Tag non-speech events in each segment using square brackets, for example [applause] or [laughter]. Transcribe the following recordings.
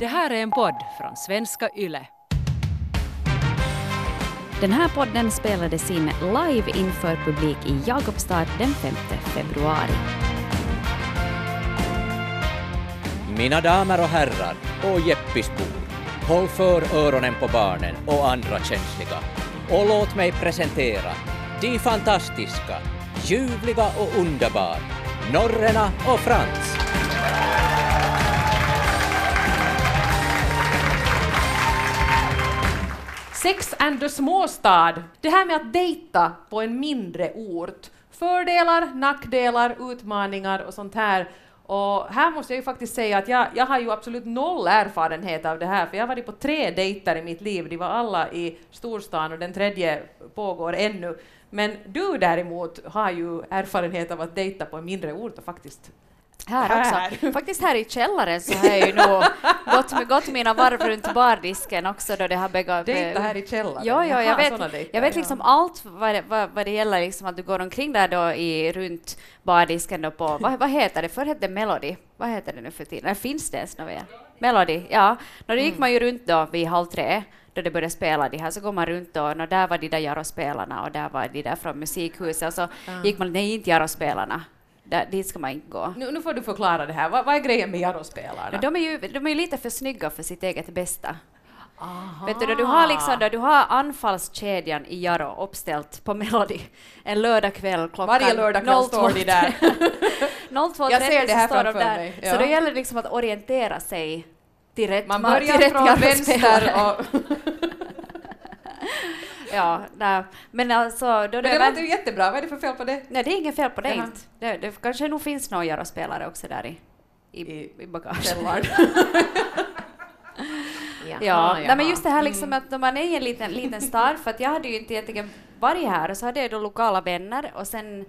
Det här är en podd från svenska YLE. Den här podden spelades in live inför publik i Jakobstad den 5 februari. Mina damer och herrar och Jeppisbor, håll för öronen på barnen och andra känsliga och låt mig presentera de fantastiska, ljuvliga och underbar Norrena och Frans. Sex and the småstad. Det här med att dejta på en mindre ort. Fördelar, nackdelar, utmaningar och sånt här. Och här måste jag ju faktiskt säga att jag, jag har ju absolut noll erfarenhet av det här, för jag har varit på tre dejter i mitt liv. De var alla i storstan och den tredje pågår ännu. Men du däremot har ju erfarenhet av att dejta på en mindre ort och faktiskt här, Här. också. [laughs] Faktiskt här i källaren så har jag ju nog gått, gått mina varv runt bardisken också då det har begav... dejta här i källaren. Ja, ja, Jaha, jag vet, såna dejter, jag vet ja. liksom allt vad det, vad, vad det gäller, liksom att du går omkring där då i, runt bardisken då på, vad, vad heter det, förr hette det Melody, vad heter det nu för tiden, finns det ens något? Melody, ja. Nå, då gick Mm. man ju runt då vid halv tre, då det började spela de här, så går man runt då, och där var de där Jarro-spelarna och där var de där från musikhuset, och så gick man, nej inte Jarro-spelarna, där, dit ska man inte gå. Nu, nu får du förklara det här. Vad, vad är grejen med Jarro-spelarna? Men de är ju de är ju lite för snygga för sitt eget bästa. Vet du, då du har liksom då du har anfallskedjan i Jaro uppställt på Melody en lördagkväll klockan Varje lördagkväll står de där. [laughs] 02.30 Jag ser det här så står de framför där. mig, Så ja. då gäller det liksom att orientera sig till rätt Man ma- börjar till rätt från vänster och... [laughs] Ja, nej. men alltså... Då Men det det låter ju jättebra. Vad är det för fel på det? Nej, det är inget fel på det Jaha. inte. Det, det kanske nog finns några Jaro-spelare också där i, i, I- i bagaget. Källaren. [laughs] Ja, nej, men just det här liksom att när man är i en liten, liten stad, för att jag hade ju inte egentligen varit här och så hade jag då lokala vänner och sen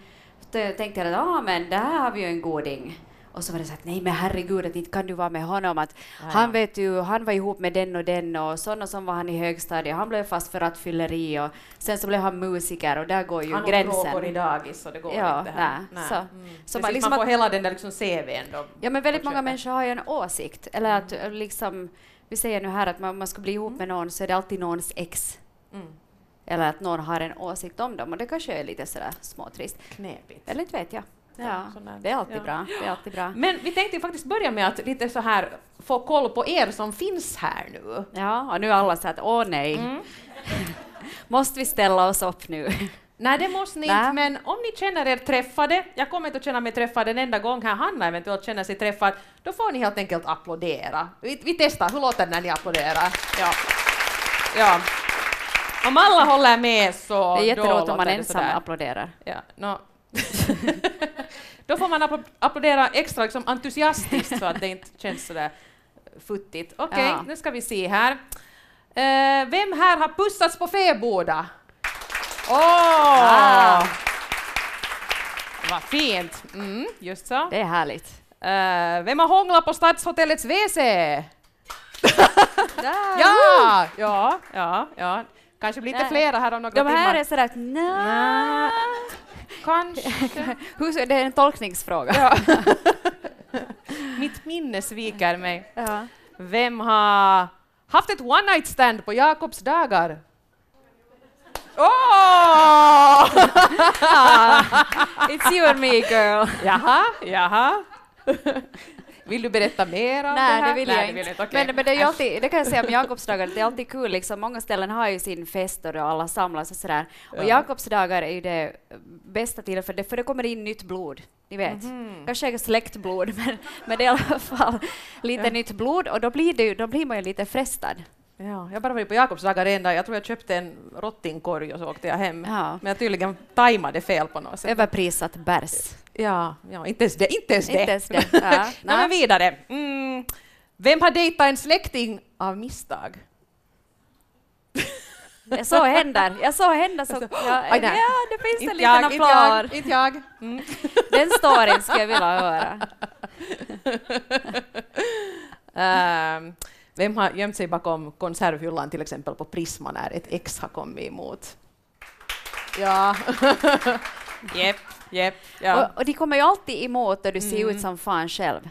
tänkte jag att ah, men där har vi ju en goding. Och så var det så att nej men herregud att inte kan du vara med honom att han vet ju, han var ihop med den och den och och som var han i högstadiet, han blev fast för rattfylleri och sen så blev han musiker och där går ju Han gränsen. gränsen. går i dagis så det går Ja, inte här. nej, så- Mm. så man liksom man får att- hela den där liksom CVn då. Ja, men väldigt många människor har ju en åsikt. Eller att eh, liksom, vi säger nu här att man, man ska bli ihop med någon så är det alltid någons ex. Mm. Eller att någon har en åsikt om dem och det kanske är lite sådär småtrist. Knepigt. Eller inte vet jag. Ja, det är alltid ja. bra. Det är alltid bra. Men vi tänkte ju faktiskt börja med att lite så här få koll på er som finns här nu. Ja, och nu är alla så att åh nej. Mm. [laughs] Måste vi ställa oss upp nu? [laughs] Nej, det måste ni Nä. inte, men om ni känner er träffade, jag kommer inte att känna mig träffad en enda gång här, Hanna eventuellt känner sig träffad, då får ni helt enkelt applådera. Vi, vi testar, hur låter det när ni applåderar? Ja. ja. Om alla håller med så Det är jätteroligt om man ensam applåderar. Ja, nå. [laughs] Då får man appl- applådera extra liksom entusiastiskt så att det inte känns sådär futtigt. Okej, Ja. nu ska vi se här. Eh, vem här har pussats på fäboda? Åh! Ah. Vad fint. Mm, just så. Det är härligt. Eh, vem har hånglat på Stadshotellets WC? [laughs] Ja, ja, ja, ja. Kanske blir lite flera här om några De här timmar. är sådär att nja. Kanske. [laughs] Hur- Det är en tolkningsfråga. Ja. [laughs] Mitt minne sviker mig. Ja. Vem har haft ett one night stand på Jakobs dagar? Åh! [laughs] It's you and me girl. Jaha, jaha. Vill du berätta mer om Nej, det här? det vill jag du inte. Okej. Men, men det, är ju alltid, det kan jag säga om Jakobsdagar, det är alltid kul. Liksom. Många ställen har ju sin fest och alla samlas och sådär. Och Ja. Jakobsdagar är ju det bästa tillfället, för det kommer in nytt blod. Ni vet. Mhm. Kanske är släktblod, [laughs] men, men det är i alla fall lite nytt blod och då blir, det, då blir man ju lite frestad. Ja, jag bara var på Jakobs dagar en dag. Jag tror jag köpte en rottingkorg och så åkte jag hem. Ja. Men jag tydligen tajmade fel på något sätt. Överprisat bärs. Ja, ja inte ens det. Inte ens det. Inte ens det. [laughs] Ja, Nej. men vidare. Mm. Vem har dejtat en släkting av misstag? [laughs] Jag såg händer. Jag såg händer så... Ja, ja, det finns en Inte liten jag, inte jag, applåd. inte jag. Mm. Den storyn skulle jag vilja höra. [laughs] Ehm, vem har gömt sig bakom konservhyllan till exempel på Prisma när ett ex har kommit emot? Ja. Jepp, jepp. Ja. Och, och de kommer ju alltid emot och du ser Mm. ut som fan själv.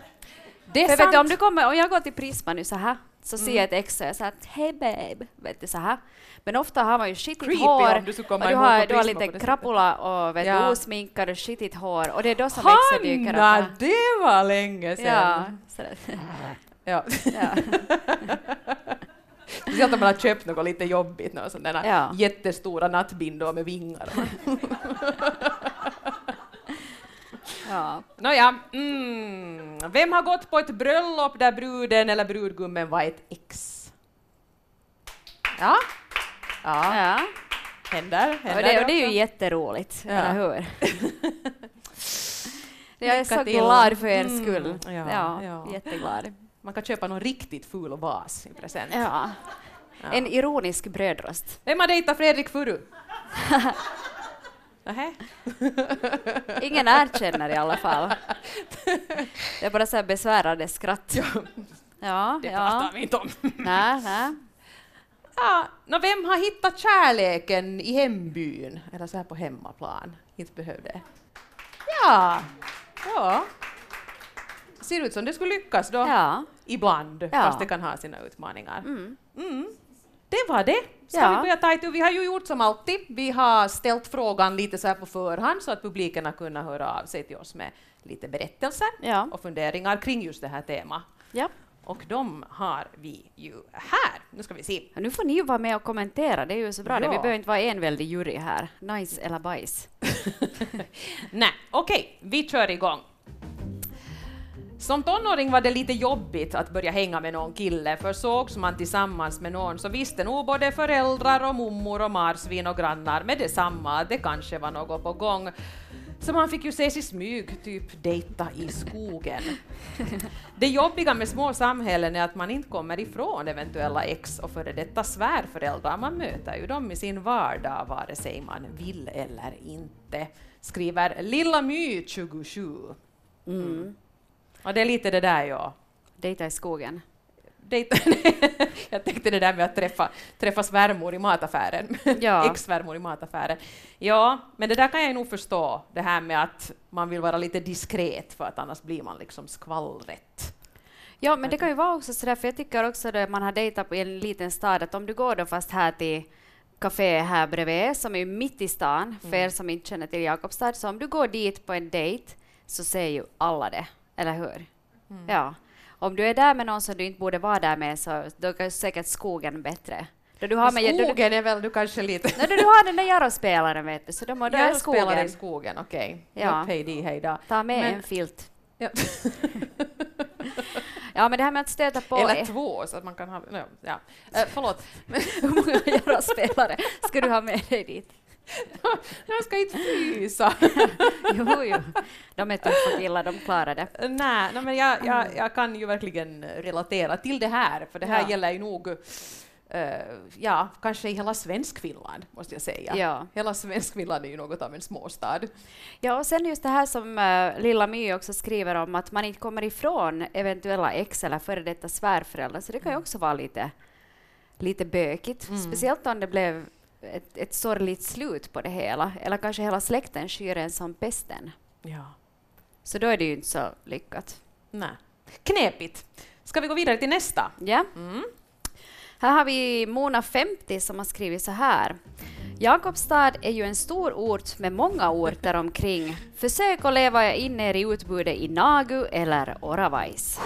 Det är För vet du, om, sant. du kommer, om jag går till Prisma nu så här, så ser jag ett ex och jag säger hej babe, vet du så här. Men ofta har man ju skitigt Creepy hår du och du har, du har lite krapula och vet Ja. osminkad och skitigt hår och det är då som exet dyker upp. Hanna, det var länge sedan! Ja, Ja. [laughs] Speciellt [laughs] om man har köpt något lite jobbigt, några sådana Ja. jättestora nattbindor med vingar. [laughs] ja. Nåja, mm. vem har gått på ett bröllop där bruden eller brudgummen var ett ex? Ja, ja. ja. händer. händer Och, det, och det är ju jätteroligt, Ja. eller hur? [laughs] jag är så glad för er Mm, skull. ja, Ja, ja. jätteglad. Man kan köpa någon riktigt ful vas i present. Ja. Ja. En ironisk brödrost. Vem har dejtat Fredrik Furu? [laughs] Nähä? [laughs] Ingen erkänner i alla fall. [laughs] Det är bara så här besvärande skratt. Ja, Det ja. pratar vi inte om. Nej, nej. Ja, nå, vem har hittat kärleken i hembyn? Eller så här på hemmaplan? Inte behövde. Ja, ja. Ser ut som det skulle lyckas då. Ja. Ibland, Ja. fast det kan ha sina utmaningar. Mm. Mm. Det var det. Ska Ja. vi börja ta itu? Vi har ju gjort som alltid. Vi har ställt frågan lite så här på förhand så att publiken har kunnat höra av sig till oss med lite berättelser Ja. och funderingar kring just det här temat. ja. Och de har vi ju här. Nu ska vi se. Nu får ni ju vara med och kommentera, det är ju så bra. Det. Ja. Vi behöver inte vara enväldig jury här. Nice eller bajs. [laughs] Nej, okej, vi kör igång. Som tonåring var det lite jobbigt att börja hänga med någon kille, för sågs man tillsammans med någon så visste nog både föräldrar och mormor och marsvin och grannar med detsamma att det kanske var något på gång. Så man fick ju ses i smyg, typ dejta i skogen. Det jobbiga med små samhällen är att man inte kommer ifrån eventuella ex och före detta svärföräldrar. Man möter ju dem i sin vardag vare sig man vill eller inte, skriver Lilla My 27. Mm. Och det är lite det där ja. Dejta i skogen. Dejta, [laughs] jag tänkte det där med att träffa, träffa svärmor i mataffären. Ja. [laughs] Ex-svärmor i mataffären. Ja, men det där kan jag nog förstå, det här med att man vill vara lite diskret för att annars blir man liksom skvallret. Ja, men det kan ju vara också sådär, för jag tycker också att man har dejtat på en liten stad, att om du går då fast här till café här bredvid, som är mitt i stan, för er som inte känner till Jakobstad, så om du går dit på en dejt så ser ju alla det, eller hur? Ja. Om du är där med någon som du inte borde vara där med, så då är säkert skogen bättre. Då du har, med, då, du, Skogen är väl du kanske lite... Nej, då du har den där Jarro-spelaren, vet du, så då, må- då är skogen. i skogen, okej. Ja. Ja. Hej di, hej da. Ta med Men- en filt. Ja. [laughs] Ja, men det här med att stöta på... Eller två, så att man kan ha... No, ja. Eh, förlåt. [laughs] Hur många Jarro-spelare ska du ha med dig dit? Jag ska inte frysa. [laughs] Jo, jo. De är tuffa killar, de klarar det. Nej, nej, men jag, jag, jag kan ju verkligen relatera till det här, för det här Ja. gäller ju nog eh, ja, kanske i hela Svenskfinland, måste jag säga. Ja. Hela Svenskfinland är ju något av en småstad. Ja, och sen just det här som uh, Lilla My också skriver om, att man inte kommer ifrån eventuella ex eller före detta svärföräldrar, så det kan ju också vara lite, lite bökigt. Speciellt om det blev ett, ett sorgligt slut på det hela, eller kanske hela släkten skyr en som pesten. Ja. Så då är det ju inte så lyckat. Nej. Knepigt. Ska vi gå vidare till nästa? Ja. Mm. Här har vi Mona 50 som har skrivit så här. Jakobstad är ju en stor ort med många orter omkring. Försök att leva in er i utbudet i Nagu eller Oravais.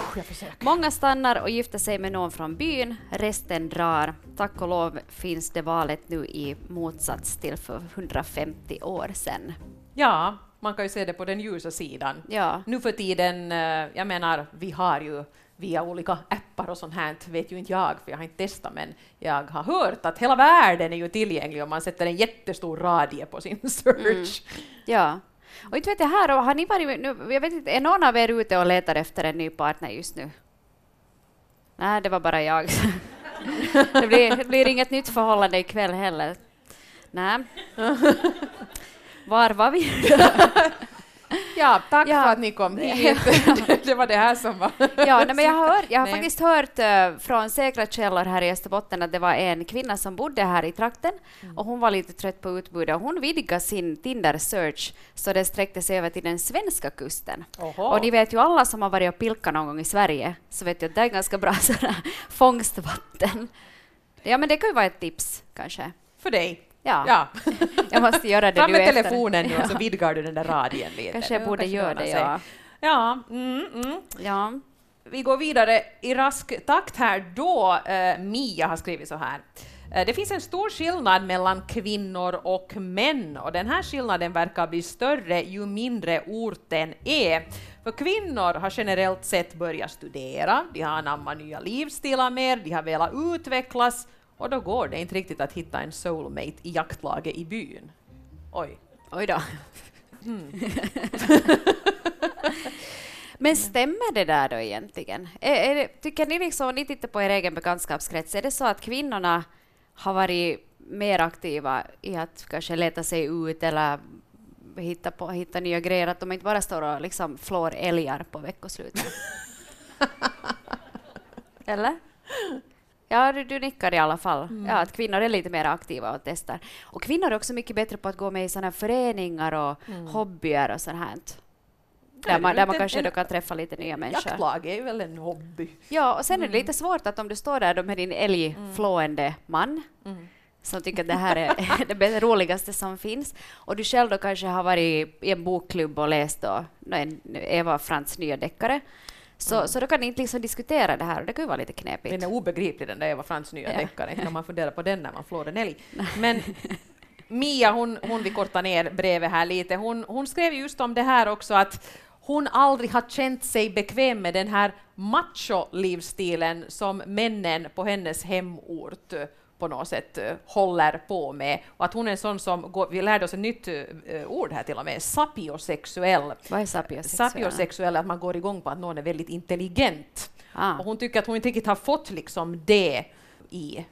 Många stannar och gifter sig med någon från byn, resten drar. Tack och lov finns det valet nu i motsats till för 150 år sedan. Ja, man kan ju se det på den ljusa sidan. Ja, Nu för tiden, eh, jag menar, vi har ju via olika appar och sånt här, vet ju inte jag, för jag har inte testat, men jag har hört att hela världen är ju tillgänglig om man sätter en jättestor radie på sin [laughs] search. ja. Och inte vet jag här, har ni varit, nu, jag vet inte, är någon av er ute och letar efter en ny partner just nu? Nej, det var bara jag. [laughs] det, blir, det blir inget nytt förhållande ikväll heller. Nej. [laughs] Var var vi? Ja, tack Ja. för att ni kom [laughs] hit. [laughs] det var det här som var... [laughs] Ja, nej, men jag, hör, jag har Nej. faktiskt hört eh, från säkra källor här i Österbotten att det var en kvinna som bodde här i trakten Mm. och hon var lite trött på utbudet och hon vidgade sin Tinder-search så det sträckte sig över till den svenska kusten. Oho. Och ni vet ju alla som har varit och pilkat någon gång i Sverige så vet ju att det är ganska bra sådär fångstvatten. Ja, men det kan ju vara ett tips kanske. För dig. Ja, Ja. jag måste göra det Fram med efter. telefonen nu och så vidgar du den där radien lite. Kanske jag borde kanske göra det, sig. ja. Ja, mm, mm. ja. Vi går vidare i rask takt här då eh, Mia har skrivit så här. Eh, Det finns en stor skillnad mellan kvinnor och män och den här skillnaden verkar bli större ju mindre orten är. För kvinnor har generellt sett börjat studera, de har anammat nya livsstilar mer, de har velat utvecklas och då går det inte riktigt att hitta en soulmate i jaktlaget i byn. Oj. Oj då. Mm. [laughs] Men stämmer det där då egentligen? Är, är det, tycker ni liksom, om ni tittar på er egen bekantskapskrets, är det så att kvinnorna har varit mer aktiva i att kanske leta sig ut eller hitta, på, hitta nya grejer, att de inte bara står och liksom flår älgar på veckoslutet? [laughs] eller? Ja, du, du nickar i alla fall. Mm. Ja, att kvinnor är lite mer aktiva och testar. Och kvinnor är också mycket bättre på att gå med i här föreningar och hobbyer och sånt här. Där man, där man kanske en- då kan träffa lite nya människor. Jaktlag är väl en hobby. Ja, och sen är det lite svårt att om du står där med din älgflående man Mm. som tycker att det här är [laughs] det roligaste som finns och du själv då kanske har varit i en bokklubb och läst då, en, Eva Frans nya deckare så, så då kan ni inte liksom diskutera det här och det kan ju vara lite knepigt. Den är obegriplig den där Eva Frans nya Ja. deckare, när man funderar på den när man flår en älg. Men Mia, hon, hon vi kortar ner brevet här lite, hon, hon skrev just om det här också att hon aldrig har känt sig bekväm med den här macho-livsstilen som männen på hennes hemort på något sätt eh, håller på med. Och att hon är en sån som, går, vi lärde oss ett nytt eh, ord här till och med, sapiosexuell. Vad är sapiosexuell? Sapiosexuell är att man går igång på att någon är väldigt intelligent. Ah. Och hon tycker att hon inte riktigt har fått liksom det i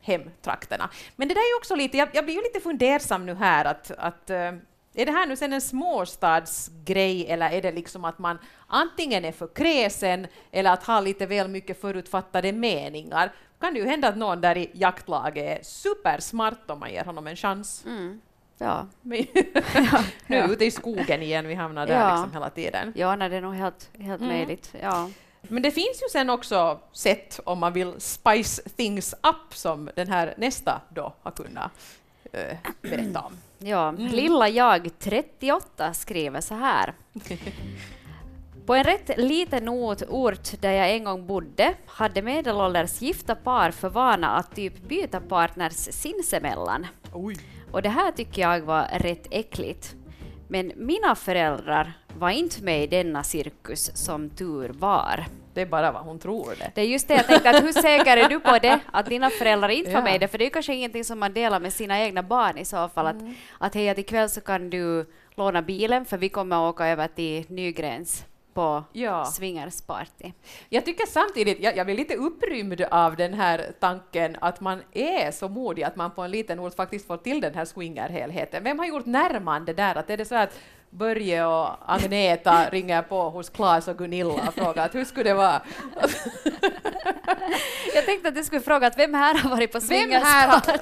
hemtrakterna. Men det där är ju också lite, jag, jag blir ju lite fundersam nu här att, att eh, är det här nu sen en småstadsgrej eller är det liksom att man antingen är för kräsen eller att ha lite väl mycket förutfattade meningar? Kan det ju hända att någon där i jaktlaget är supersmart om man ger honom en chans. Mm. Ja. [laughs] [laughs] Nu är vi ute i skogen igen, vi hamnar där Ja. liksom hela tiden. ja, nej, det är nog helt, helt Mm. möjligt. Ja. Men det finns ju sen också sätt om man vill spice things up som den här nästa då har kunnat eh, berätta om. Ja, lilla jag 38 skriver så här. [laughs] På en rätt liten ort, ort där jag en gång bodde hade medelålders gifta par för vana att typ byta partners sinsemellan. Oj. Och det här tycker jag var rätt äckligt. Men mina föräldrar var inte med i denna cirkus som tur var. Det är bara vad hon tror det. Det är just det jag tänkte, att hur säker är du på det, att dina föräldrar inte var Ja. med i det? För det är kanske ingenting som man delar med sina egna barn i så fall. Mm. Att, att hej, att ikväll så kan du låna bilen för vi kommer att åka över till Nygrens på Ja. swingersparty. Jag tycker samtidigt, jag, jag blir lite upprymd av den här tanken att man är så modig att man på en liten ort faktiskt får till den här swingerhelheten. Vem har gjort närmande där? Att är det så att Börje och Agneta ringer på hos Claes och Gunilla och frågar att hur skulle det vara? [laughs] Jag tänkte att du skulle fråga att vem här har varit på swingersparty?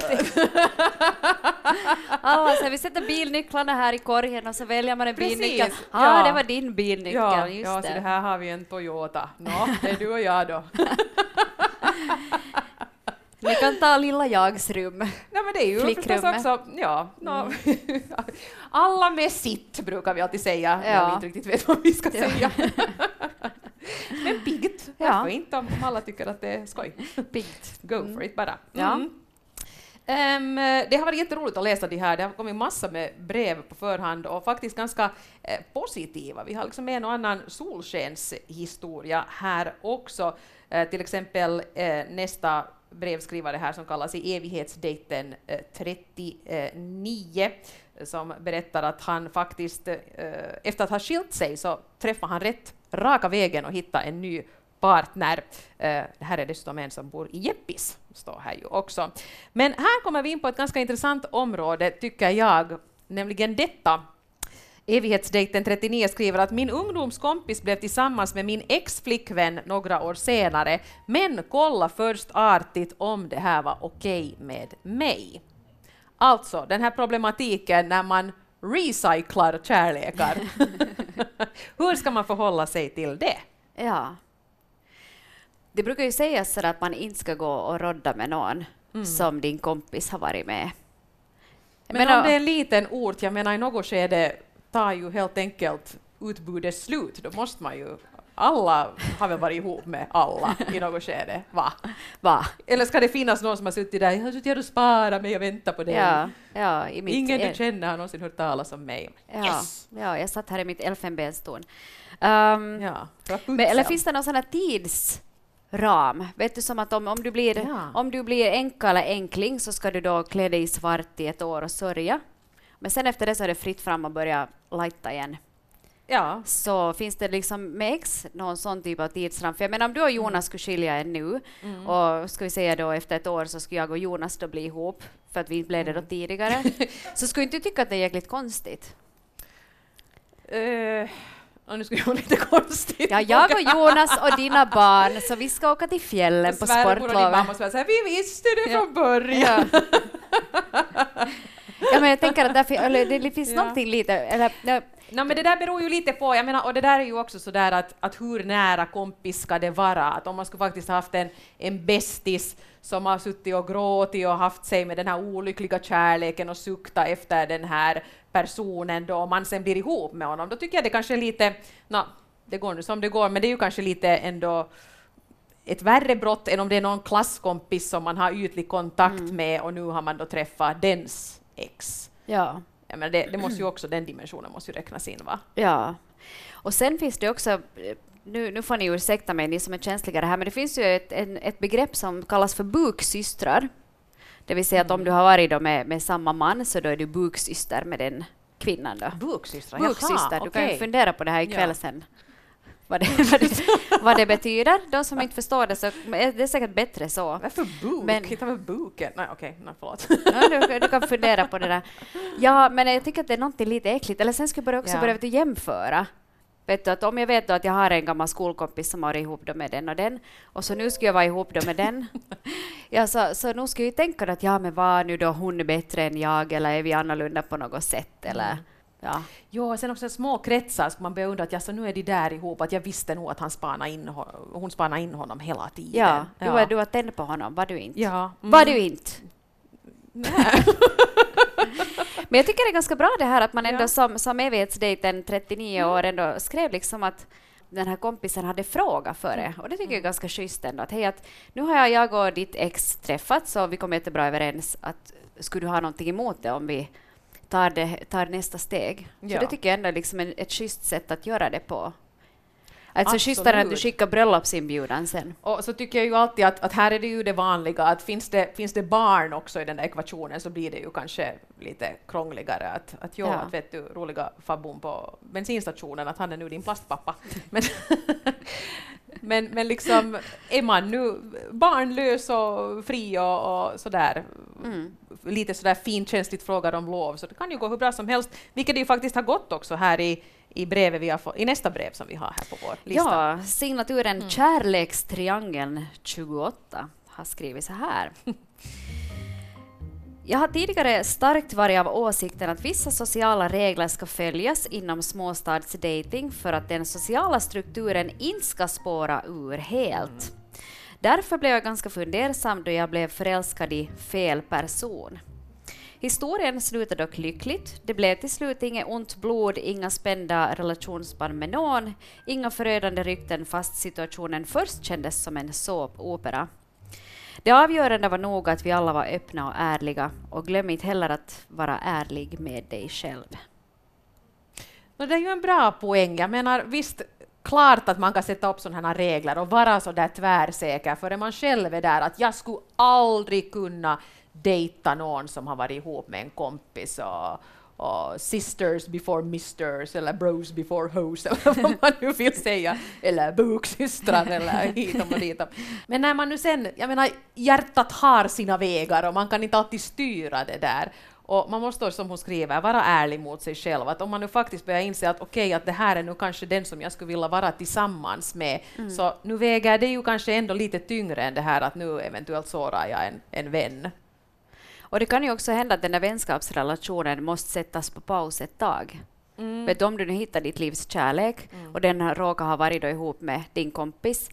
Alla, [laughs] så vi sätter bilnycklarna här i korgen och så väljer man en Precis, bilnyckel. Ja, ja. det var din bilnyckel, Ja, just ja det. så det här har vi en Toyota. Nå, det är du och jag då. [laughs] Ni kan ta lilla jags rum. Nej men det är ju förstås Flickrummet. också, ja, nå, [laughs] alla med sitt brukar vi alltid säga när Ja. vi inte riktigt vet vad vi ska Ja. säga. [laughs] men piggt, Ja. varför inte om alla tycker att det är skoj? Piggt. Go Mm. for it bara. Ja. Mm. Ehm, det har varit jätteroligt att läsa de här. Det har kommit massa med brev på förhand och faktiskt ganska eh, positiva. Vi har liksom en och annan solskenshistoria här också. Eh, till exempel eh, nästa brevskrivare här som kallas i evighetsdejten eh, 39 eh, som berättar att han faktiskt eh, efter att ha skilt sig så träffar han rätt raka vägen och hittar en ny partner. Det här är dessutom en som bor i Jeppis, står här ju också. Men här kommer vi in på ett ganska intressant område, tycker jag, nämligen detta. Evighetsdejten 39 skriver att min ungdomskompis blev tillsammans med min ex-flickvän några år senare, men kolla först artigt om det här var okej okay med mig. Alltså, den här problematiken när man recyclar kärlekar. [laughs] Hur ska man förhålla sig till det? Ja. Det brukar ju sägas så att man inte ska gå och rodda med någon mm. som din kompis har varit med. Men, Men om det är en liten ort, jag menar i något skede tar ju helt enkelt utbudet slut, då måste man ju alla har väl varit ihop med alla i något skede, va? va? Eller ska det finnas någon som har suttit där, jag har suttit och sparat men jag väntar på dig. Ja, ja, Ingen du känner har någonsin hört talas om mig. Ja, yes. ja jag satt här i mitt elfenbenstorn. Um, ja, men, eller finns det någon sån här tidsram? Vet du som att om, om, du blir, ja. om du blir enka eller enkling så ska du då klä dig i svart i ett år och sörja. Men sen efter det så är det fritt fram att börja lighta igen. Ja. Så finns det liksom med X någon sån typ av tidsram? För jag menar om du och Jonas mm. skulle skilja er nu mm. och ska vi säga då efter ett år så skulle jag och Jonas då bli ihop för att vi blev det då mm. tidigare. [laughs] så skulle inte du tycka att det är jäkligt konstigt? Uh. Och nu skulle jag lite konstigt. Ja, jag och Jonas och dina [laughs] barn, så vi ska åka till fjällen på sportlovet. Och din mamma säger vi visste det från början. Ja. [laughs] ja, men jag tänker att där, eller, det finns ja. någonting lite... Eller, No, men det där beror ju lite på, jag menar, och det där är ju också sådär att, att hur nära kompis ska det vara? Att om man skulle faktiskt haft en, en bästis som har suttit och gråtit och haft sig med den här olyckliga kärleken och suktat efter den här personen då man sen blir ihop med honom, då tycker jag det kanske är lite, no, det går nu som det går, men det är ju kanske lite ändå ett värre brott än om det är någon klasskompis som man har ytlig kontakt mm. med och nu har man då träffat dens ex. Ja. Ja, men det, det måste ju också, den dimensionen måste ju räknas in. Va? Ja. Och sen finns det också nu, nu får ni ursäkta mig, ni som är känsligare här, men det finns ju ett, en, ett begrepp som kallas för buksystrar. Det vill säga att om du har varit med, med samma man så då är du buksyster med den kvinnan. Då. Buksystrar? Buksyster, Jaha, du kan ju fundera på det här ikväll ja. sen. Vad det, vad, det, vad det betyder. De som inte förstår det så är det säkert bättre så. Varför buk? Men, Hitta med buken? Nej, okej, okay, förlåt. Ja, du, du, kan fundera på det där. Ja, men jag tycker att det är något lite äckligt. Eller sen skulle jag också ja. börja jämföra. Vet du, att om jag vet att jag har en gammal skolkompis som har varit ihop med den och den, och så nu ska jag vara ihop med den, [laughs] ja, så, så nu ska jag tänka att ja, men var nu då hon bättre än jag, eller är vi annorlunda på något sätt, eller mm. Ja. Jo, sen också små kretsar ska man undra att ja, så nu är de där ihop, att jag visste nog att han spanade in, hon spanade in honom hela tiden. Ja, du. Var, du var tänd på honom, var du inte? Ja. Mm. Var du inte? [laughs] Nej. Men jag tycker det är ganska bra det här att man ändå ja. som, som evighetsdejten 39 år ändå skrev liksom att den här kompisen hade frågat före. Mm. Och det tycker jag är mm. ganska schysst ändå. Att hej, att nu har jag, jag och ditt ex träffats och vi kom jättebra överens att skulle du ha någonting emot det om vi tar, det, tar nästa steg? Ja. Så det tycker jag ändå är liksom ett schysst sätt att göra det på. Alltså schysstare att du skickar bröllopsinbjudan sen. Och så tycker jag ju alltid att, att här är det ju det vanliga att finns det, finns det barn också i den där ekvationen så blir det ju kanske lite krångligare att, att ja, ja. att vet du, roliga fabbon på bensinstationen att han är nu din plastpappa. [laughs] Men, men, men liksom är man nu barnlös och fri och, och sådär mm. lite sådär finkänsligt frågar om lov så det kan ju gå hur bra som helst, vilket det ju faktiskt har gått också här i i, brevet vi har fått, i nästa brev som vi har här på vår lista. Ja, signaturen mm. Kärlekstriangeln 28 har skrivit så här. Jag har tidigare starkt varit av åsikten att vissa sociala regler ska följas inom småstadsdating för att den sociala strukturen inte ska spåra ur helt. Därför blev jag ganska fundersam då jag blev förälskad i fel person. Historien slutade dock lyckligt. Det blev till slut inget ont blod, inga spända relationsband med någon, inga förödande rykten fast situationen först kändes som en såpopera. Det avgörande var nog att vi alla var öppna och ärliga och glöm inte heller att vara ärlig med dig själv. Det är ju en bra poäng. Jag menar, visst, klart att man kan sätta upp sådana här regler och vara så där tvärsäker, före man själv är där att jag skulle aldrig kunna dejta någon som har varit ihop med en kompis och, och sisters before misters eller bros before hoes [laughs] eller vad man nu vill säga, eller buksystrar eller [laughs] hitom och ditom. Men när man nu sen, jag menar hjärtat har sina vägar och man kan inte alltid styra det där Och man måste, som hon skriver, vara ärlig mot sig själv. Att om man nu faktiskt börjar inse att okej, okay, att det här är nu kanske den som jag skulle vilja vara tillsammans med, mm. så nu väger det ju kanske ändå lite tyngre än det här att nu eventuellt sårar jag en, en vän. Och det kan ju också hända att den där vänskapsrelationen måste sättas på paus ett tag. Mm. Vet du, om du nu hittar ditt livs kärlek mm. och den råkar ha varit då ihop med din kompis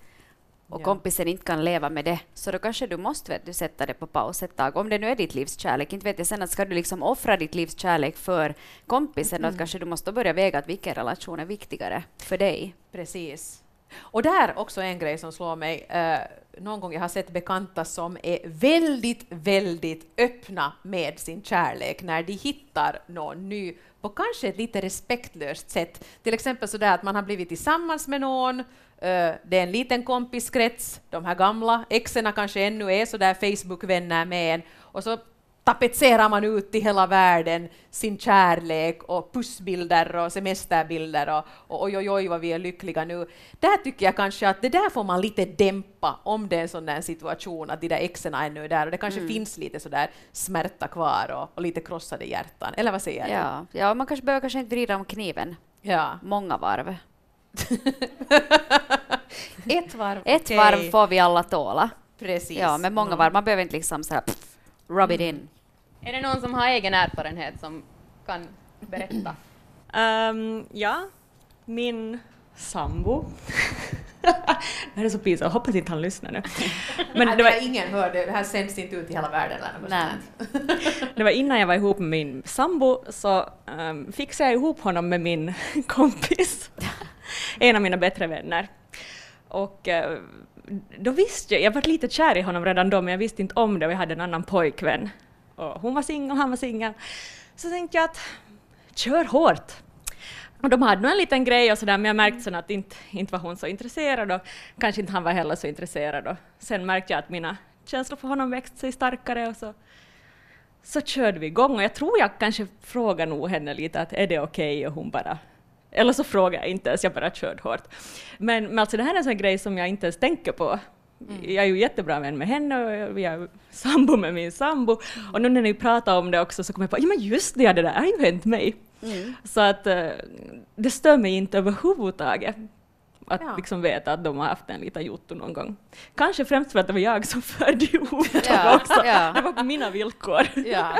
och ja. kompisen inte kan leva med det, så då kanske du måste vet du, sätta det på paus ett tag. Om det nu är ditt livs kärlek, inte vet jag sen att ska du liksom offra ditt livs kärlek för kompisen, mm. att kanske du måste börja väga att vilken relation är viktigare för dig. Precis. Och där också en grej som slår mig. Eh, någon gång jag har sett bekanta som är väldigt, väldigt öppna med sin kärlek när de hittar någon ny på kanske ett lite respektlöst sätt. Till exempel sådär att man har blivit tillsammans med någon, eh, det är en liten kompiskrets, de här gamla exerna kanske ännu är sådär Facebookvänner med en, och så tapetserar man ut till hela världen sin kärlek och pussbilder och semesterbilder och, och oj, oj, oj vad vi är lyckliga nu. Där tycker jag kanske att det där får man lite dämpa om det är en sån där situation att de där exen ännu är där och det kanske mm. finns lite sådär smärta kvar och, och, lite krossade hjärtan. Eller vad säger ja. du? Ja, man kanske behöver kanske inte vrida om kniven ja. många varv. [laughs] Ett varv. Ett okay. varv får vi alla tåla. Precis. Ja, men många varv. Man behöver inte liksom så här, pff, rub it in. Är det någon som har egen erfarenhet som kan berätta? Um, ja, min sambo. [laughs] det här är så pinsamt, hoppas inte han lyssnar nu. [laughs] Men det var ingen hörde, det här sänds inte ut i hela världen. Nej. det var innan jag var ihop med min sambo så um, fixade jag ihop honom med min [laughs] kompis, en av mina bättre vänner. Och uh, då visste jag, jag var lite kär i honom redan då men jag visste inte om det och jag hade en annan pojkvän och hon var singel han var singel. Så tänkte jag att kör hårt. Och de hade nog en liten grej och sådär, men jag märkte sen att inte, inte var hon så intresserad och kanske inte han var heller så intresserad. Och sen märkte jag att mina känslor för honom växte sig starkare och så, så körde vi igång och jag tror jag kanske frågade nog henne lite att är det okej okay? och hon bara eller så frågade jag inte ens, jag bara körde hårt. Men, men alltså det här är en sån grej som jag inte ens tänker på Mm. Jag är ju jättebra vän med henne och jag är sambo med min sambo. Mm. Och nu när ni pratar om det också så kommer jag på, ja men just det, det där har ju hänt mig. Mm. Så att uh, det stör mig inte överhuvudtaget att ja. liksom veta att de har haft en liten jotto någon gång. Kanske främst för att det var jag som förde ihop dem ja, också. Ja. Det var på mina villkor. Ja.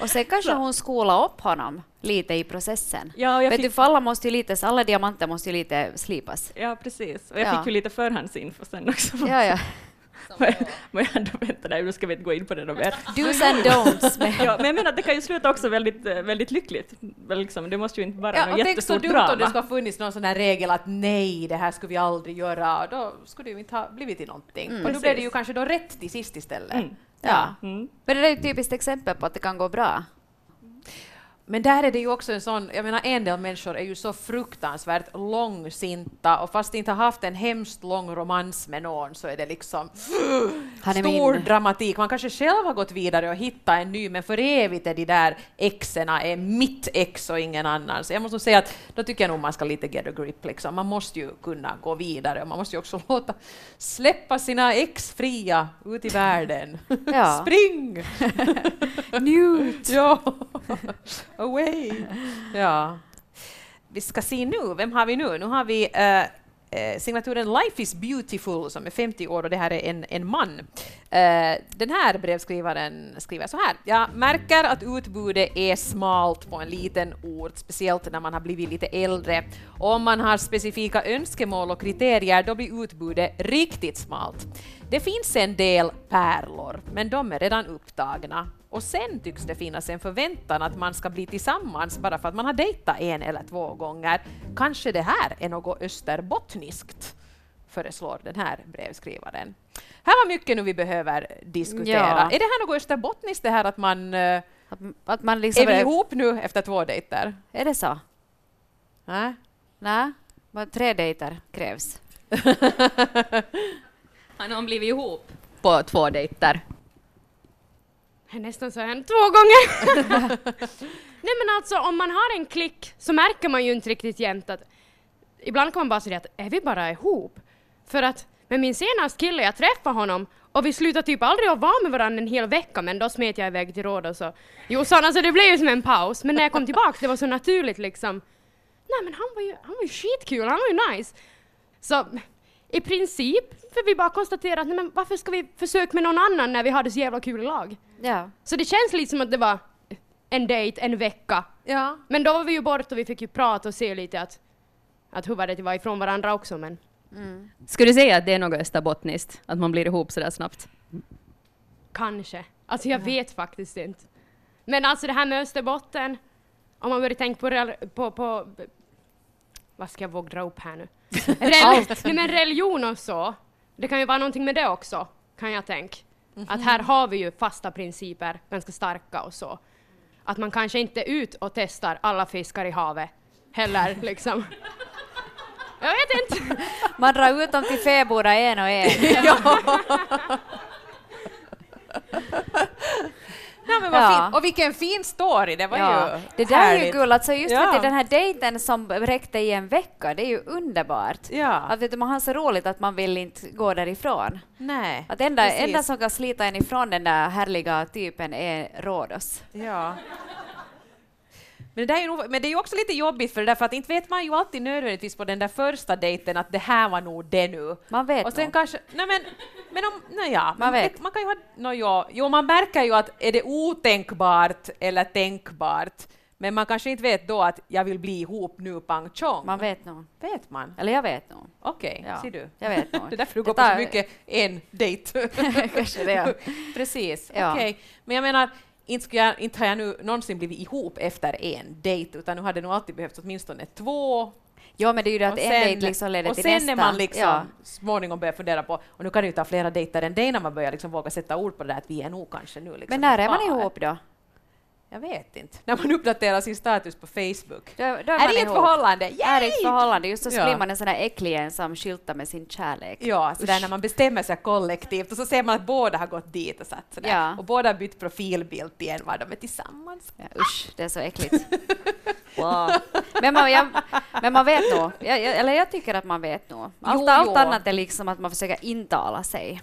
Och sen kanske hon skolade upp honom lite i processen. Ja, Vet fick... du, för alla, måste ju lite, alla diamanter måste ju lite slipas. Ja, precis. Och jag ja. fick ju lite förhandsinfo sen också. Ja, ja. [laughs] Men jag ändå vänta där, nu ska vi inte gå in på det mer. Do's and don'ts. [laughs] ja, men jag menar, det kan ju sluta också väldigt, eh, väldigt lyckligt. Liksom, det måste ju inte vara ja, något jättestort drama. Tänk så dumt om det skulle ha funnits någon sån här regel att nej, det här skulle vi aldrig göra. Då skulle det ju inte ha blivit till någonting. Mm, och då blev det ju kanske då rätt till sist istället. Mm. Ja. Mm. Men det är ett typiskt exempel på att det kan gå bra. Men där är det ju också en sån, jag menar en del människor är ju så fruktansvärt långsinta och fast de inte har haft en hemskt lång romans med någon så är det liksom stor min. dramatik. Man kanske själv har gått vidare och hittat en ny men för evigt är de där exerna är mitt ex och ingen annan. Så jag måste säga att då tycker jag nog man ska lite get a grip liksom. Man måste ju kunna gå vidare och man måste ju också [laughs] låta släppa sina ex fria ut i världen. Ja. [laughs] Spring! [laughs] Njut! ja. Away! [laughs] Ja. Vi ska se nu, vem har vi nu? Nu har vi uh, signaturen Life is beautiful som är 50 år och det här är en, en man. Eh, den här brevskrivaren skriver så här. Jag märker att utbudet är smalt på en liten ort, speciellt när man har blivit lite äldre. Om man har specifika önskemål och kriterier, då blir utbudet riktigt smalt. Det finns en del pärlor, men de är redan upptagna. Och sen tycks det finnas en förväntan att man ska bli tillsammans bara för att man har dejtat en eller två gånger. Kanske det här är något österbottniskt, föreslår den här brevskrivaren. Här var mycket nu vi behöver diskutera. Ja. Är det här något österbottniskt det här att man, eh, att, att man liksom är vi ihop nu efter två dejter? Är det så? Nej. Nej, tre dejter krävs. [laughs] Har någon blivit ihop på två dejter? Nästan så hänt två gånger. [laughs] Nej men alltså om man har en klick så märker man ju inte riktigt jämt att ibland kan man bara säga att är vi bara ihop? För att Men min senaste kille, jag träffade honom och vi slutade typ aldrig att vara med varandra en hel vecka men då smet jag iväg till Rhodos och Jossan, alltså det blev ju som en paus. Men när jag kom tillbaka det var så naturligt liksom. Nej men han var ju, han var ju skitkul, han var ju nice. Så i princip får vi bara konstatera att nej, men varför ska vi försöka med någon annan när vi hade så jävla kul i lag? Ja. Så det känns lite som att det var en dejt, en vecka. Ja. Men då var vi ju bort och vi fick ju prata och se lite att, att hur var det att vara ifrån varandra också men Skulle du säga att det är något österbottniskt, att man blir ihop sådär snabbt? kanske. Alltså jag vet faktiskt inte. Men alltså det här med Österbotten, om man börjar tänka på, på, på vad ska jag våga dra upp här nu? [laughs] Rel- Nej men religion och så, det kan ju vara någonting med det också, kan jag tänka. Att här har vi ju fasta principer, ganska starka och så. Att man kanske inte är ut och testar alla fiskar i havet heller liksom. [laughs] Jag vet inte. [laughs] Man drar ut dem till fäbodar en och en. [laughs] Nej, men vad Ja. fint. Och vilken fin story, det var Ja, ju det där är ju härligt. guld. Alltså just Ja. vet du, den här dejten som räckte i en vecka, det är ju underbart. Ja. Att vet du, man har så roligt att man vill inte gå därifrån. Nej. Att enda, precis. enda som kan slita en ifrån den där härliga typen är Rhodos. Ja. Men det, där är ju nog, men det är också lite jobbigt för det där, för att inte vet man ju alltid nödvändigtvis på den där första dejten att det här var nog det nu. Man vet Och sen nog. kanske, nej men, men om, nej ja, Man men vet. Man kan ju ha, no, ja, jo man märker ju att är det otänkbart eller tänkbart, men man kanske inte vet då att jag vill bli ihop nu pang chong. Man vet nog. Vet man? Eller jag vet nog. Okej, Ja, ser du. jag vet nog. [laughs] det är därför du går på så mycket en dejt. [laughs] Kanske det, ja. [laughs] Precis, Ja. okej. Men jag menar, inte, skulle jag, inte har jag nu någonsin blivit ihop efter en dejt, utan nu hade det nog alltid behövts åtminstone två. Ja, men det är ju det att och en dejt liksom leder och till sen nästa. när man liksom Ja. småningom börjar fundera på, och nu kan det ju ta flera dejter än det innan man börjar liksom våga sätta ord på det där att vi är nog kanske nu liksom Men när är man par. ihop då? Jag vet inte. När man uppdaterar sin status på Facebook. Då, då är, är det ett förhållande? Är det ett Yay! förhållande? Just så Ja. blir man en sån där äcklig en som skyltar med sin kärlek. Ja, så där när man bestämmer sig kollektivt och så ser man att båda har gått dit och satt sådär. Ja. Och båda har bytt profilbild till en var de är tillsammans. Ja, usch, det är så äckligt. [laughs] Wow. Men, man, jag, men man vet nog, jag, eller jag tycker att man vet nog. Allt, Jo, allt jo. annat är liksom att man försöker intala sig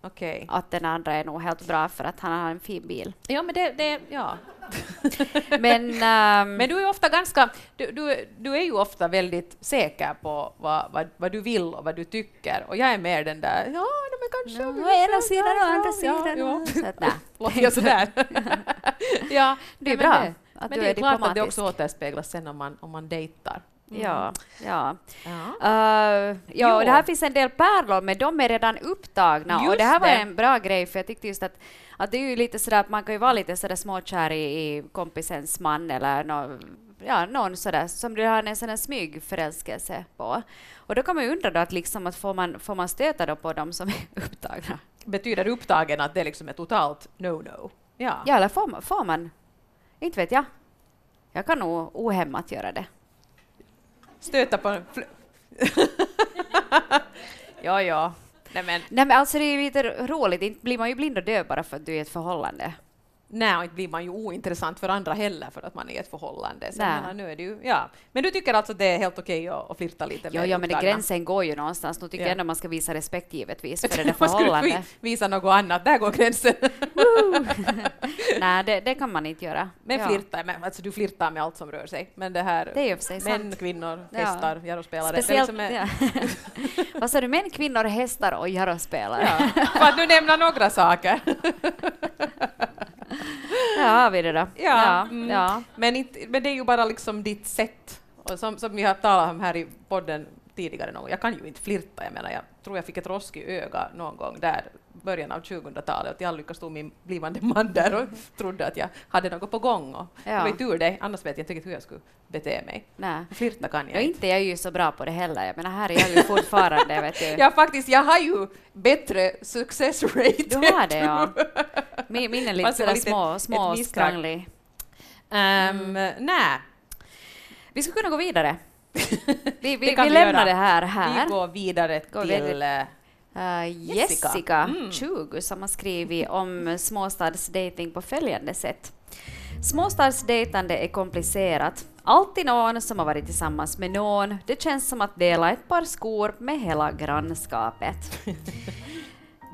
Okej. att den andra är nog helt bra för att han har en fin bil. Ja, men det, det ja. [laughs] Men, ehm, Men du är ofta ganska, du, du, du är ju ofta väldigt säker på vad, vad, vad du vill och vad du tycker och jag är mer den där, ja, men kanske... Ja, vi å ena sidan och andra sidan. Ja. [laughs] Låter jag sådär? [laughs] ja, Det är bra det- Men det är klart att det också återspeglas sen om man, om man dejtar. Ja, ja. Ja. Uh, ja, och det här finns en del pärlor, men de är redan upptagna. och Just det här var det. en bra grej, för jag tyckte just att, att det är ju lite sådär man kan ju vara lite sådär småkär i, i kompisens man eller nå, ja, någon sådär som du har en sån här smygförälskelse på. Och då kan man ju undra då att, liksom att får, man, får man stöta då på dem som är [laughs] upptagna? Betyder upptagen att det liksom är totalt no-no? Ja. Ja, eller får man, får man? Inte vet jag. Jag kan nog ohämmat göra det. Stöta på en [laughs] Ja, ja. Nej, men Nej men alltså det är ju lite roligt, inte blir man ju blind och döv bara för att du är i ett förhållande nej, och inte blir man ju ointressant för andra heller för att man är i ett förhållande. Så menar, nu är det ju, ja. Men du tycker alltså det är helt okej att, att flirta lite Ja, ja men det, gränsen går ju någonstans. Nu tycker Ja. jag ändå man ska visa respekt givetvis för det där [laughs] förhållandet. vi- visa något annat? Där går gränsen. [laughs] Nej, det, det kan man inte göra. Men ja. flirta, men, alltså du flirtar med allt som rör sig. Men det här, Det är för sig män, sant. kvinnor, Ja. hästar, jarospelare. det är Speciellt, liksom ja. [laughs] Vad sa du, män, kvinnor, hästar och jarospelare? Ja, för att nu nämna några saker. Har vi det då. Ja, ja, mm. ja. Men, inte, men det är ju bara liksom ditt sätt. Och som, som vi har talat om här i podden tidigare någon. Jag kan ju inte flirta. Jag menar, jag tror jag fick ett rosk i ögat någon gång där början av 2000-talet. Och till all lycka stod min blivande man där och trodde att jag hade något på gång. Och Ja. Det var ju tur det, annars vet jag inte riktigt hur jag skulle bete mig. Nej. Flirta kan jag Ja, inte. jag är ju så bra på det heller. Jag menar, här är jag ju fortfarande, [laughs] vet du. Ja, faktiskt, jag har ju bättre success rate. Du har det, ja. Min, min är lite sådär lite små, ett små misstag. skranglig. Um, Nej, Vi skulle kunna gå vidare. [laughs] Vi, vi, vi lämnar göra. det här här. vi går vidare Går till... vidare. Uh, Jessica. Jessica, Mm. 20 som har skrivit om småstadsdating på följande sätt. Småstadsdejtande är komplicerat. Alltid någon som har varit tillsammans med någon. Det känns som att dela ett par skor med hela grannskapet. [laughs]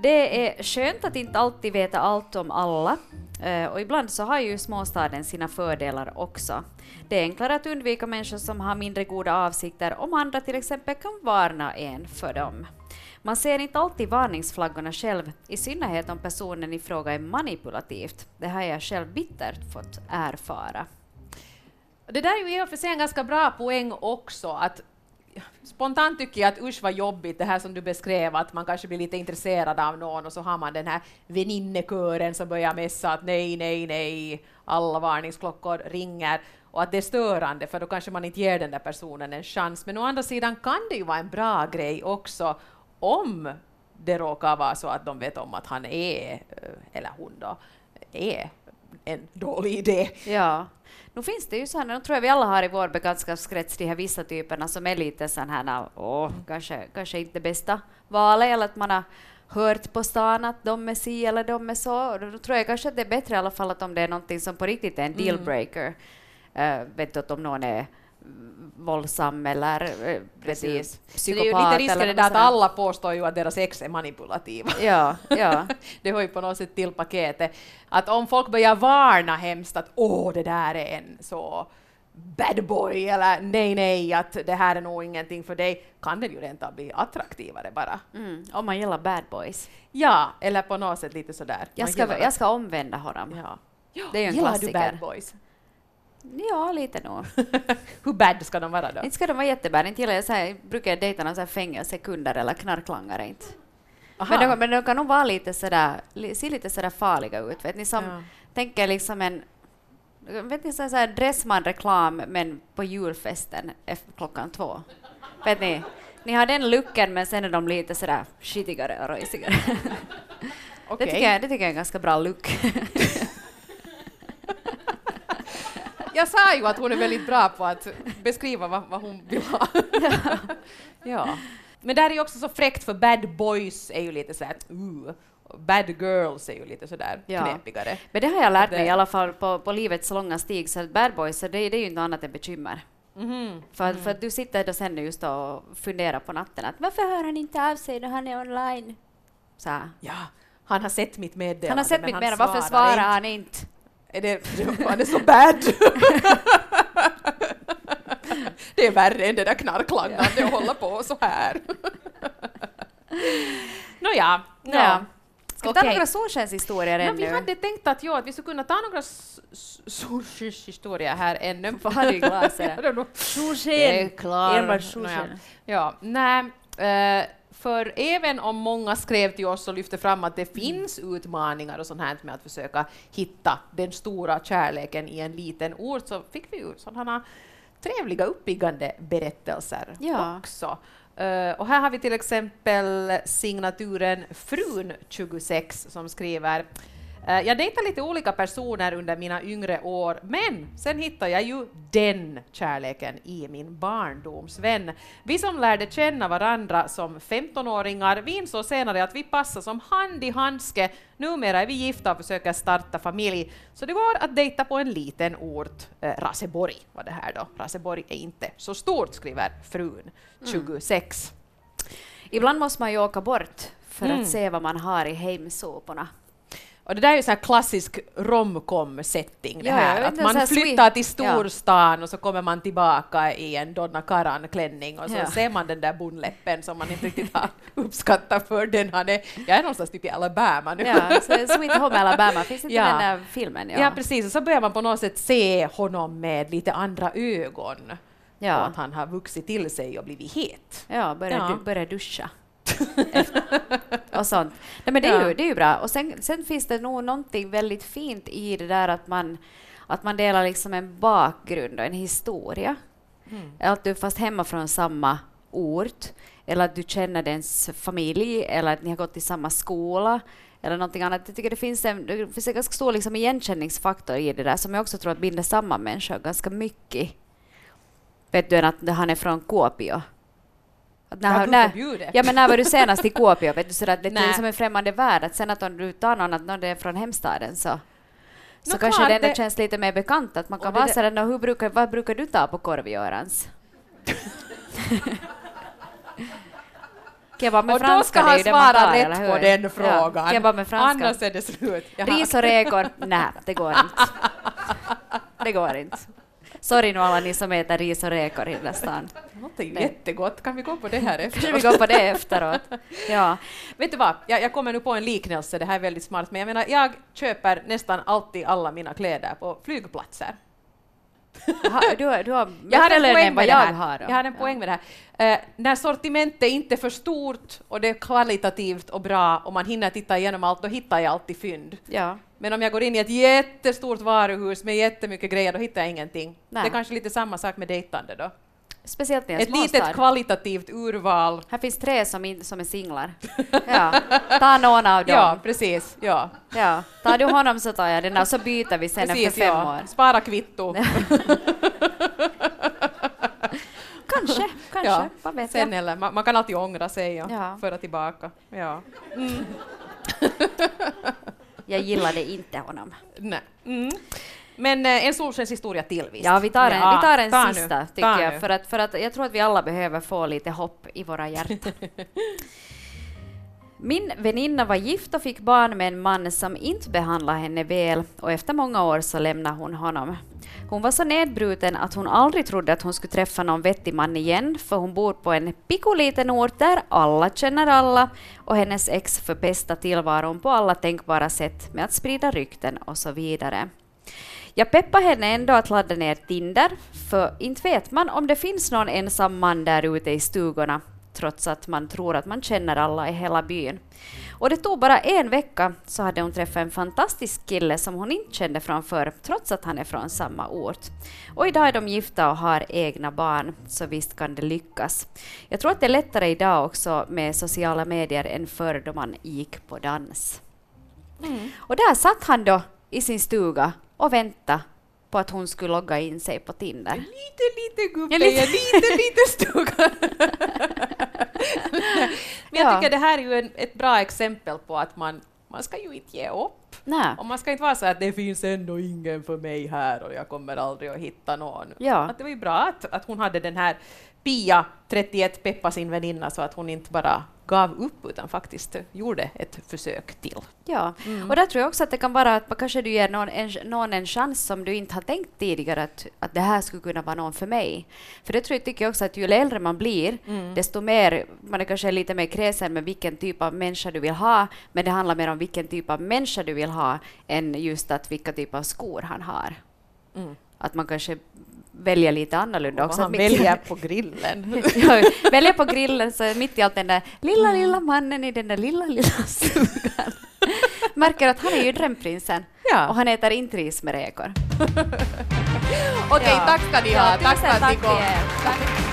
Det är skönt att inte alltid veta allt om alla. Eh, och ibland så har ju småstaden sina fördelar också. Det är enklare att undvika människor som har mindre goda avsikter om andra till exempel kan varna en för dem. Man ser inte alltid varningsflaggorna själv, i synnerhet om personen i fråga är manipulativt. Det har jag själv bittert fått erfara. Det där är ju i och för sig en ganska bra poäng också, att spontant tycker jag att usch vad jobbigt det här som du beskrev, att man kanske blir lite intresserad av någon och så har man den här väninnekören som börjar messa att nej, nej, nej, alla varningsklockor ringer och att det är störande för då kanske man inte ger den där personen en chans. Men å andra sidan kan det ju vara en bra grej också om det råkar vara så att de vet om att han är, eh, eller hon då, är en dålig idé. Ja. Nu finns det ju sådana, nu tror jag vi alla har i vår bekantskapskrets de här vissa typerna som är lite sådana här, åh, kanske, kanske inte bästa valet, eller att man har hört på stan att de är si eller de är så. Då tror jag kanske att det är bättre i alla fall att om det är någonting som på riktigt är en Mm. dealbreaker. Uh, vet du att om någon är våldsam eller du, Precis. Så psykopat. det är ju lite eller det där att alla påstår ju att deras ex är manipulativa. [laughs] Ja, ja. [laughs] det hör ju på något sätt till paketet. Att om folk börjar varna hemskt att åh, det där är en så bad boy eller nej, nej, att det här är nog ingenting för dig, kan den ju rent av bli attraktivare bara. Mm, om man gillar bad boys. Ja, eller på något sätt lite sådär. Jag ska, jag ska omvända honom. Ja. Det är ju en Gillar klassiker. du bad boys? Ja, lite nog. [laughs] Hur bad ska de vara då? Inte ska de vara jättebad. Inte gillar jag så här, brukar jag dejta någon så här fängelsekunder eller knarklangare inte. Aha. Men de, men de kan nog vara lite sådär, li- se lite sådär farliga ut. Vet ni, som, Ja. tänker liksom en vet ni, så här Dressman-reklam men på julfesten efter klockan två. Vet ni? Ni har den looken men sen är de lite sådär skitigare och röjsigare. [laughs] Okej. Det, tycker jag, det tycker jag är en ganska bra look. [laughs] Jag sa ju att hon är väldigt bra på att beskriva vad, vad hon vill ha. [laughs] ja. Men där är ju också så fräckt för bad boys är ju lite sådär uh, bad girls är ju lite sådär Ja. knepigare. Men det har jag lärt mig i alla fall på, på livets långa stig, så att bad boys, så det, det är ju inte annat än bekymmer. Mhm. För, att- för att du sitter då sen just då och funderar på natten att varför hör han inte av sig när han är online? Så här. Ja, han har sett mitt meddelande Han har sett mitt meddelande, varför svarar han inte? Är det, [laughs] han är så bad. [laughs] det är värre än det där knarklangande och hålla på så här. [laughs] Nåja, Ja. ja. Ska vi ta några solskenshistorier ännu? vi hade tänkt att, ja, att vi skulle kunna ta några solskenshistorier här ännu. Vad har du i glaset? Det Det klart. Enbart solsken. Ja, nej. För även om många skrev till oss och lyfte fram att det finns utmaningar och sånt här med att försöka hitta den stora kärleken i en liten ort så fick vi ju sådana trevliga uppiggande berättelser Ja. också. Eh, och här har vi till exempel signaturen Frun 26 som skriver Jag dejtade lite olika personer under mina yngre år, men sen hittade jag ju den kärleken i min barndomsvän. Vi som lärde känna varandra som 15-åringar, vi insåg senare att vi passar som hand i handske. Numera är vi gifta och försöker starta familj, så det går att dejta på en liten ort. Eh, Raseborg var det här då. Raseborg är inte så stort, skriver frun 26. Ibland måste man ju åka bort för Mm. att se vad man har i hemsoporna. Och det där är ju så här klassisk romcom-setting, det Ja, här. att man flyttar till storstan och så kommer man tillbaka i en Donna Karan-klänning och så Ja. ser man den där bondläppen som man inte riktigt har [laughs] uppskattat för den han är. Jag är någonstans typ i Alabama nu. Ja, så Sweet Home Alabama, finns inte [laughs] Ja. den där filmen? Ja. precis, och så börjar man på något sätt se honom med lite andra ögon. Ja. Och att han har vuxit till sig och blivit het. Ja, börja, Ja. Du, duscha. [laughs] och sånt. Nej, men det, är Ja. ju, det är ju bra. Och sen, sen finns det nog någonting väldigt fint i det där att man, att man delar liksom en bakgrund och en historia. Mm. Att du fast hemma från samma ort, eller att du känner dens familj, eller att ni har gått i samma skola, eller någonting annat. Jag tycker det finns en, det finns en ganska stor liksom igenkänningsfaktor i det där, som jag också tror att binder samman människor ganska mycket. Vet du än att han är från Kuopio? När, Ja, när, ja, men när var du senast i Kuopio? Vet du, så att det är som en främmande värld. Att sen att om du tar någon att någon är från hemstaden så, Så Nå, kanske klart, det ändå det- känns lite mer bekant att man kan vara där- sådär, "Nå, hur brukar, vad brukar du ta på korv-Görans? Kebab med och då ska han svara rätt på den Ja, frågan. kebab med franska. Annars är det slut. Jaha. Ris och räkor, nej, det går inte. Det går inte. Sorry nu alla ni som äter ris och räkor i den stan. Låter ju jättegott. Kan vi gå på det här efteråt? vi går på det efteråt. [laughs] Ja. Vet du vad, jag, jag kommer nu på en liknelse, det här är väldigt smart, men jag menar, jag köper nästan alltid alla mina kläder på flygplatser. Ha, du, har- du har [laughs] Jag har en poäng med det jag här. har. då. Jag har en poäng med det här. Eh, när sortimentet inte är för stort och det är kvalitativt och bra och man hinner titta igenom allt, då hittar jag alltid fynd. Ja. Men om jag går in i ett jättestort varuhus med jättemycket grejer, då hittar jag ingenting. Nej. Det är kanske lite samma sak med dejtande då. Speciellt i en Ett småstad. litet kvalitativt urval. Här finns tre som, in, som är singlar. [laughs] Ja. Ta någon av dem. Ja, precis. Ja. Ja. Tar du honom så tar jag den och så byter vi sen precis efter fem ja. år. Spara kvitto. [laughs] Kanske, kanske. Ja. Vad vet Sen jag? eller, man, man kan alltid ångra sig och Ja. föra tillbaka. Ja. [laughs] Jag gillade inte honom. Nej. Mm. Men eh, en solskenshistoria till visst? Ja, vi tar en, Ja, vi tar en ta nu, sista, ta tycker nu. jag. För att, för att jag tror att vi alla behöver få lite hopp i våra hjärtan. [laughs] Min väninna var gift och fick barn med en man som inte behandlade henne väl och efter många år så lämnade hon honom. Hon var så nedbruten att hon aldrig trodde att hon skulle träffa någon vettig man igen för hon bor på en pikoliten ort där alla känner alla och hennes ex förpestar tillvaron på alla tänkbara sätt med att sprida rykten och så vidare. Jag peppar henne ändå att ladda ner Tinder, för inte vet man om det finns någon ensam man där ute i stugorna, trots att man tror att man känner alla i hela byn. Och det tog bara en vecka så hade hon träffat en fantastisk kille som hon inte kände från förr, trots att han är från samma ort. Och idag är de gifta och har egna barn, så visst kan det lyckas. Jag tror att det är lättare idag också med sociala medier än förr då man gick på dans. Och där satt han då i sin stuga och väntade på att hon skulle logga in sig på Tinder. Lite, lite gubbe Ja, lite- lite, lite stuga. [laughs] Men jag Ja. tycker det här är ju en, ett bra exempel på att man, man ska ju inte ge upp. Nej. Och man ska inte vara så att det finns ändå ingen för mig här och jag kommer aldrig att hitta någon. Ja. Att det var ju bra att, att hon hade den här Pia, 31, peppa sin väninna så att hon inte bara gav upp utan faktiskt gjorde ett försök till. Ja, och där tror jag också att det kan vara att man kanske du ger någon en, någon en chans som du inte har tänkt tidigare att, att det här skulle kunna vara någon för mig. För det tror jag tycker jag också att ju äldre man blir, desto mer, man är kanske lite mer kräsen med vilken typ av människa du vill ha, men det handlar mer om vilken typ av människa du vill ha än just att vilka typ av skor han har. Att man kanske väljer lite annorlunda också. han väljer [laughs] på grillen. väljer på grillen så mitt i allt den där lilla, lilla mannen i den där lilla, lilla [laughs] stugan. Märker att han är ju drömprinsen Ja. och han äter inte ris med räkor. [laughs] Okej, tack ska ni ha. Ja, tack för att ni kom.